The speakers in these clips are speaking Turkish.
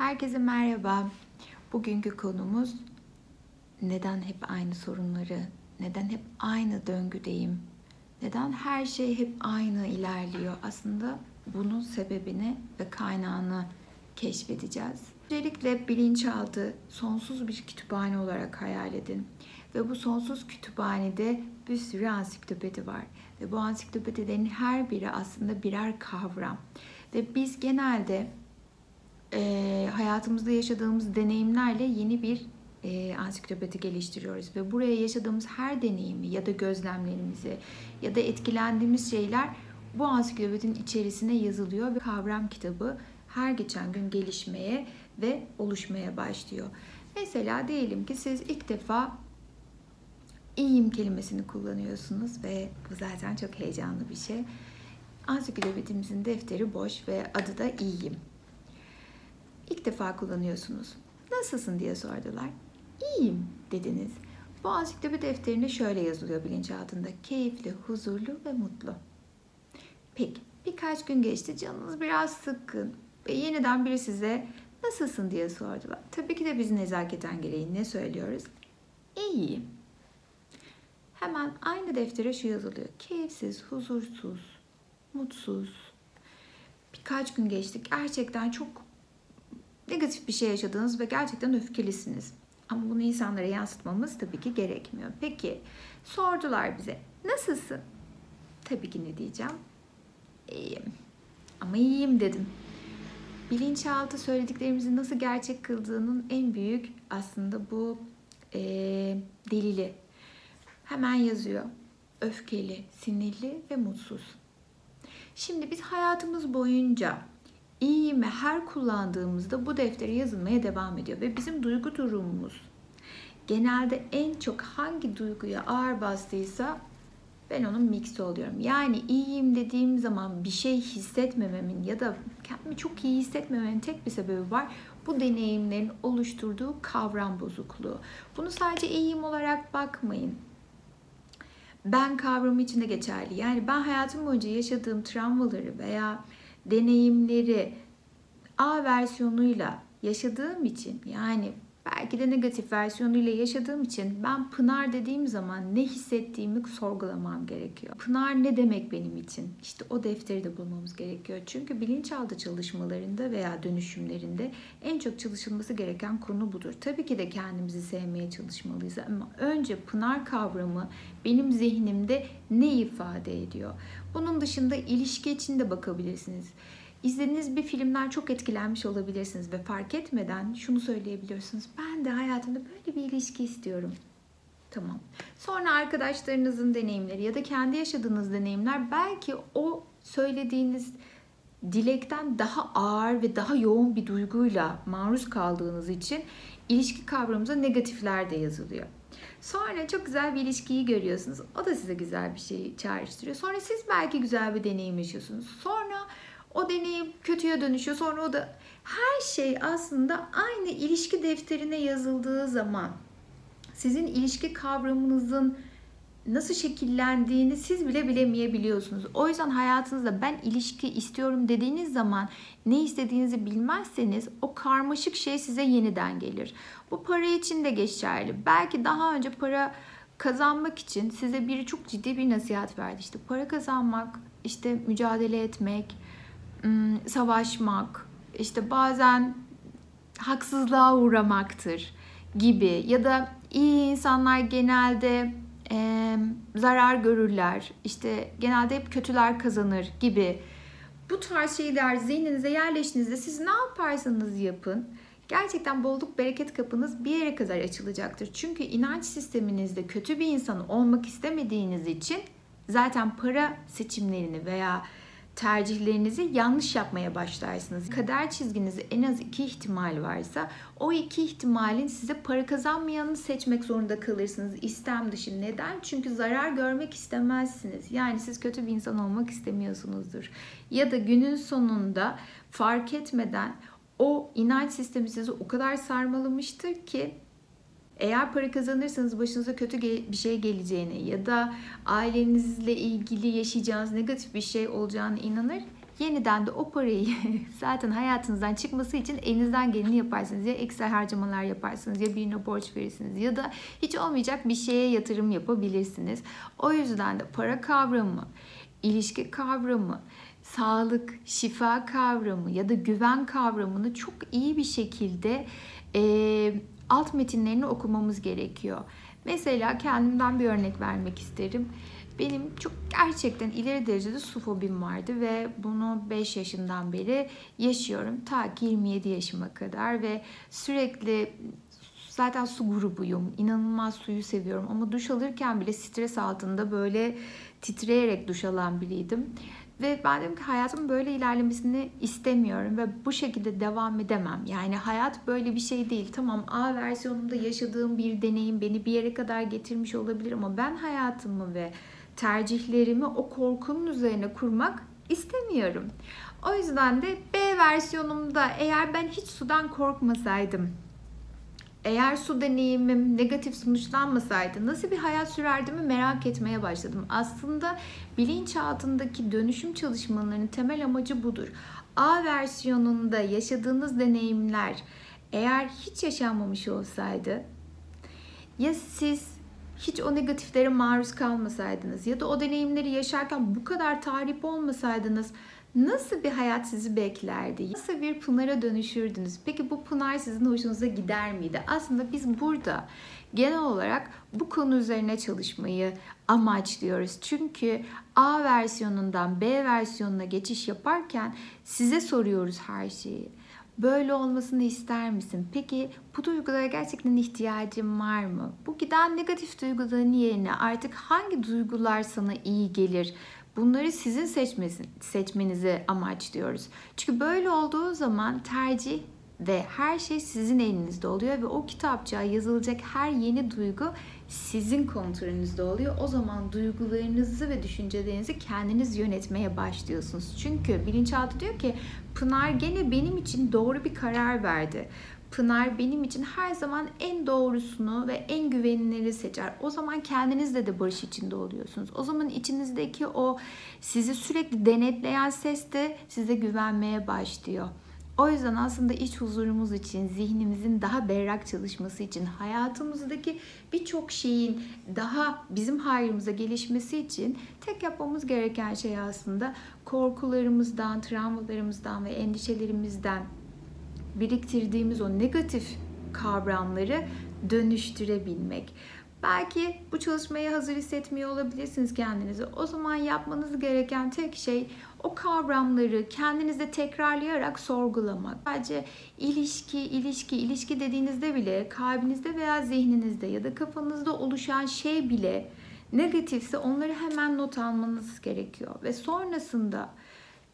Herkese merhaba. Bugünkü konumuz neden hep aynı sorunları, neden hep aynı döngüdeyim, neden her şey hep aynı ilerliyor? Aslında bunun sebebini ve kaynağını keşfedeceğiz. Öncelikle bilinçaltı sonsuz bir kütüphane olarak hayal edin. Ve bu sonsuz kütüphanede bir sürü ansiklopedi var. Ve bu ansiklopedilerin her biri aslında birer kavram. Ve biz genelde e, hayatımızda yaşadığımız deneyimlerle yeni bir e, ansiklopedi geliştiriyoruz ve buraya yaşadığımız her deneyimi ya da gözlemlerimizi ya da etkilendiğimiz şeyler bu ansiklopedinin içerisine yazılıyor ve kavram kitabı her geçen gün gelişmeye ve oluşmaya başlıyor. Mesela diyelim ki siz ilk defa iyiyim kelimesini kullanıyorsunuz ve bu zaten çok heyecanlı bir şey. Ansiklopedimizin defteri boş ve adı da iyiyim. İlk defa kullanıyorsunuz. Nasılsın diye sordular. İyiyim dediniz. Bu ansiklopedi defterinde şöyle yazılıyor bilinçaltında. Keyifli, huzurlu ve mutlu. Peki birkaç gün geçti canınız biraz sıkkın ve yeniden biri size nasılsın diye sordular. Tabii ki de biz nezaketen gereği ne söylüyoruz? İyiyim. Hemen aynı deftere şu yazılıyor. Keyifsiz, huzursuz, mutsuz. Birkaç gün geçtik. Gerçekten çok negatif bir şey yaşadınız ve gerçekten öfkelisiniz. Ama bunu insanlara yansıtmamız tabii ki gerekmiyor. Peki sordular bize nasılsın? Tabii ki ne diyeceğim? İyiyim. Ama iyiyim dedim. Bilinçaltı söylediklerimizin nasıl gerçek kıldığının en büyük aslında bu e, delili. Hemen yazıyor. Öfkeli, sinirli ve mutsuz. Şimdi biz hayatımız boyunca iyiyimi her kullandığımızda bu deftere yazılmaya devam ediyor ve bizim duygu durumumuz genelde en çok hangi duyguya ağır bastıysa ben onun mixi oluyorum. Yani iyiyim dediğim zaman bir şey hissetmememin ya da kendimi çok iyi hissetmememin tek bir sebebi var. Bu deneyimlerin oluşturduğu kavram bozukluğu. Bunu sadece iyiyim olarak bakmayın. Ben kavramı içinde geçerli. Yani ben hayatım boyunca yaşadığım travmaları veya deneyimleri A versiyonuyla yaşadığım için yani belki de negatif versiyonuyla yaşadığım için ben Pınar dediğim zaman ne hissettiğimi sorgulamam gerekiyor. Pınar ne demek benim için? İşte o defteri de bulmamız gerekiyor. Çünkü bilinçaltı çalışmalarında veya dönüşümlerinde en çok çalışılması gereken konu budur. Tabii ki de kendimizi sevmeye çalışmalıyız ama önce Pınar kavramı benim zihnimde ne ifade ediyor? Bunun dışında ilişki için de bakabilirsiniz. İzlediğiniz bir filmden çok etkilenmiş olabilirsiniz ve fark etmeden şunu söyleyebiliyorsunuz. Ben de hayatımda böyle bir ilişki istiyorum. Tamam. Sonra arkadaşlarınızın deneyimleri ya da kendi yaşadığınız deneyimler belki o söylediğiniz dilekten daha ağır ve daha yoğun bir duyguyla maruz kaldığınız için ilişki kavramımıza negatifler de yazılıyor. Sonra çok güzel bir ilişkiyi görüyorsunuz. O da size güzel bir şey çağrıştırıyor. Sonra siz belki güzel bir deneyim yaşıyorsunuz. Sonra o deneyim kötüye dönüşüyor. Sonra o da her şey aslında aynı ilişki defterine yazıldığı zaman sizin ilişki kavramınızın nasıl şekillendiğini siz bile bilemeyebiliyorsunuz. O yüzden hayatınızda ben ilişki istiyorum dediğiniz zaman ne istediğinizi bilmezseniz o karmaşık şey size yeniden gelir. Bu para için de geçerli. Belki daha önce para kazanmak için size biri çok ciddi bir nasihat verdi. İşte para kazanmak, işte mücadele etmek, savaşmak, işte bazen haksızlığa uğramaktır gibi ya da iyi insanlar genelde e, zarar görürler. İşte genelde hep kötüler kazanır gibi. Bu tarz şeyler zihninize yerleştiğinizde siz ne yaparsanız yapın gerçekten bolluk bereket kapınız bir yere kadar açılacaktır. Çünkü inanç sisteminizde kötü bir insan olmak istemediğiniz için zaten para seçimlerini veya tercihlerinizi yanlış yapmaya başlarsınız. Kader çizginizde en az iki ihtimal varsa o iki ihtimalin size para kazanmayanını seçmek zorunda kalırsınız istem dışı. Neden? Çünkü zarar görmek istemezsiniz. Yani siz kötü bir insan olmak istemiyorsunuzdur. Ya da günün sonunda fark etmeden o inanç sistemi sizi o kadar sarmalamıştır ki eğer para kazanırsanız başınıza kötü bir şey geleceğine ya da ailenizle ilgili yaşayacağınız negatif bir şey olacağını inanır yeniden de o parayı zaten hayatınızdan çıkması için elinizden geleni yaparsınız. Ya ekstra harcamalar yaparsınız ya birine borç verirsiniz ya da hiç olmayacak bir şeye yatırım yapabilirsiniz. O yüzden de para kavramı, ilişki kavramı, sağlık, şifa kavramı ya da güven kavramını çok iyi bir şekilde e, alt metinlerini okumamız gerekiyor. Mesela kendimden bir örnek vermek isterim. Benim çok gerçekten ileri derecede su fobim vardı ve bunu 5 yaşından beri yaşıyorum. Ta ki 27 yaşıma kadar ve sürekli zaten su grubuyum. İnanılmaz suyu seviyorum ama duş alırken bile stres altında böyle titreyerek duş alan biriydim. Ve ben dedim ki hayatım böyle ilerlemesini istemiyorum ve bu şekilde devam edemem. Yani hayat böyle bir şey değil. Tamam A versiyonunda yaşadığım bir deneyim beni bir yere kadar getirmiş olabilir ama ben hayatımı ve tercihlerimi o korkunun üzerine kurmak istemiyorum. O yüzden de B versiyonumda eğer ben hiç sudan korkmasaydım, eğer su deneyimim negatif sonuçlanmasaydı nasıl bir hayat sürerdimi merak etmeye başladım. Aslında bilinçaltındaki dönüşüm çalışmalarının temel amacı budur. A versiyonunda yaşadığınız deneyimler eğer hiç yaşanmamış olsaydı ya siz hiç o negatiflere maruz kalmasaydınız ya da o deneyimleri yaşarken bu kadar tahrip olmasaydınız nasıl bir hayat sizi beklerdi? Nasıl bir pınara dönüşürdünüz? Peki bu pınar sizin hoşunuza gider miydi? Aslında biz burada genel olarak bu konu üzerine çalışmayı amaçlıyoruz. Çünkü A versiyonundan B versiyonuna geçiş yaparken size soruyoruz her şeyi. Böyle olmasını ister misin? Peki bu duygulara gerçekten ihtiyacın var mı? Bu giden negatif duyguların yerine artık hangi duygular sana iyi gelir? Bunları sizin seçmesin, seçmenizi amaçlıyoruz. Çünkü böyle olduğu zaman tercih ve her şey sizin elinizde oluyor ve o kitapçığa yazılacak her yeni duygu sizin kontrolünüzde oluyor. O zaman duygularınızı ve düşüncelerinizi kendiniz yönetmeye başlıyorsunuz. Çünkü bilinçaltı diyor ki Pınar gene benim için doğru bir karar verdi. Pınar benim için her zaman en doğrusunu ve en güveniliri seçer. O zaman kendinizle de barış içinde oluyorsunuz. O zaman içinizdeki o sizi sürekli denetleyen ses de size güvenmeye başlıyor. O yüzden aslında iç huzurumuz için, zihnimizin daha berrak çalışması için, hayatımızdaki birçok şeyin daha bizim hayrımıza gelişmesi için tek yapmamız gereken şey aslında korkularımızdan, travmalarımızdan ve endişelerimizden biriktirdiğimiz o negatif kavramları dönüştürebilmek. Belki bu çalışmaya hazır hissetmiyor olabilirsiniz kendinizi. O zaman yapmanız gereken tek şey o kavramları kendinizde tekrarlayarak sorgulamak. Sadece ilişki, ilişki, ilişki dediğinizde bile kalbinizde veya zihninizde ya da kafanızda oluşan şey bile negatifse onları hemen not almanız gerekiyor. Ve sonrasında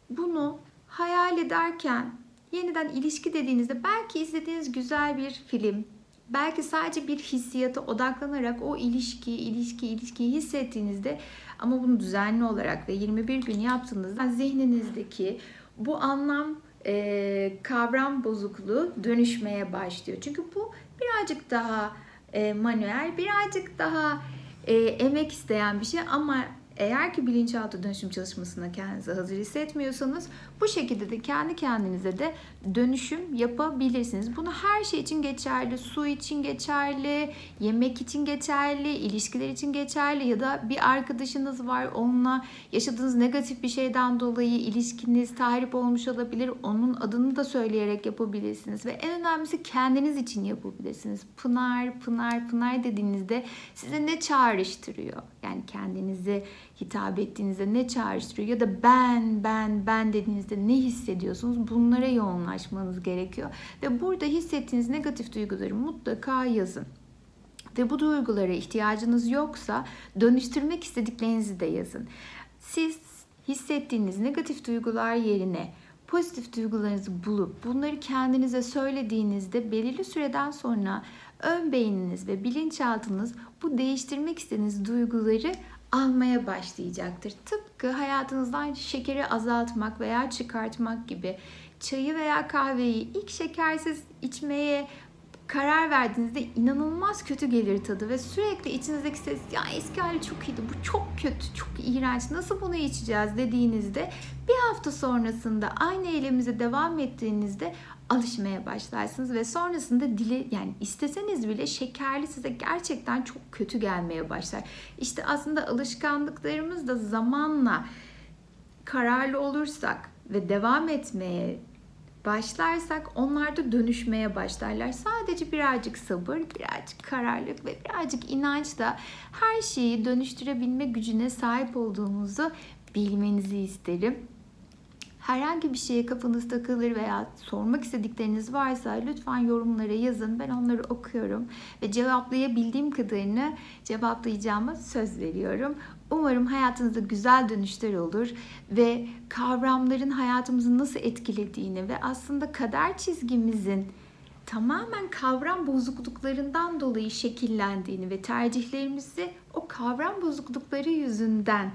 bunu hayal ederken yeniden ilişki dediğinizde belki izlediğiniz güzel bir film, belki sadece bir hissiyata odaklanarak o ilişki, ilişki, ilişkiyi hissettiğinizde ama bunu düzenli olarak ve 21 gün yaptığınızda zihninizdeki bu anlam e, kavram bozukluğu dönüşmeye başlıyor. Çünkü bu birazcık daha e, manuel, birazcık daha e, emek isteyen bir şey ama eğer ki bilinçaltı dönüşüm çalışmasına kendinizi hazır hissetmiyorsanız bu şekilde de kendi kendinize de dönüşüm yapabilirsiniz. Bunu her şey için geçerli. Su için geçerli, yemek için geçerli, ilişkiler için geçerli ya da bir arkadaşınız var onunla yaşadığınız negatif bir şeyden dolayı ilişkiniz tahrip olmuş olabilir. Onun adını da söyleyerek yapabilirsiniz ve en önemlisi kendiniz için yapabilirsiniz. Pınar, Pınar, Pınar dediğinizde size ne çağrıştırıyor? Yani kendinizi hitap ettiğinizde ne çağrıştırıyor ya da ben, ben, ben dediğinizde ne hissediyorsunuz? Bunlara yoğunlaşmanız gerekiyor. Ve burada hissettiğiniz negatif duyguları mutlaka yazın. Ve bu duygulara ihtiyacınız yoksa dönüştürmek istediklerinizi de yazın. Siz hissettiğiniz negatif duygular yerine pozitif duygularınızı bulup bunları kendinize söylediğinizde belirli süreden sonra ön beyniniz ve bilinçaltınız bu değiştirmek istediğiniz duyguları almaya başlayacaktır. Tıpkı hayatınızdan şekeri azaltmak veya çıkartmak gibi çayı veya kahveyi ilk şekersiz içmeye karar verdiğinizde inanılmaz kötü gelir tadı ve sürekli içinizdeki ses ya eski hali çok iyiydi bu çok kötü çok iğrenç nasıl bunu içeceğiz dediğinizde bir hafta sonrasında aynı eylemize devam ettiğinizde alışmaya başlarsınız ve sonrasında dile yani isteseniz bile şekerli size gerçekten çok kötü gelmeye başlar. İşte aslında alışkanlıklarımız da zamanla kararlı olursak ve devam etmeye başlarsak onlar da dönüşmeye başlarlar. Sadece birazcık sabır, birazcık kararlılık ve birazcık inançla her şeyi dönüştürebilme gücüne sahip olduğumuzu bilmenizi isterim. Herhangi bir şeye kafanız takılır veya sormak istedikleriniz varsa lütfen yorumlara yazın. Ben onları okuyorum ve cevaplayabildiğim kadarını cevaplayacağıma söz veriyorum. Umarım hayatınızda güzel dönüşler olur ve kavramların hayatımızı nasıl etkilediğini ve aslında kader çizgimizin tamamen kavram bozukluklarından dolayı şekillendiğini ve tercihlerimizi o kavram bozuklukları yüzünden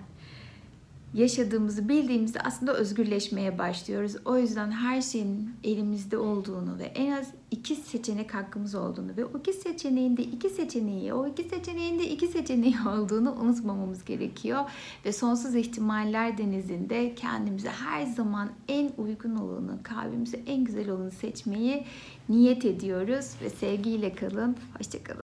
yaşadığımızı bildiğimizde aslında özgürleşmeye başlıyoruz. O yüzden her şeyin elimizde olduğunu ve en az iki seçenek hakkımız olduğunu ve o iki seçeneğin de iki seçeneği, o iki seçeneğin de iki seçeneği olduğunu unutmamamız gerekiyor. Ve sonsuz ihtimaller denizinde kendimize her zaman en uygun olanı, kalbimize en güzel olanı seçmeyi niyet ediyoruz ve sevgiyle kalın. Hoşçakalın.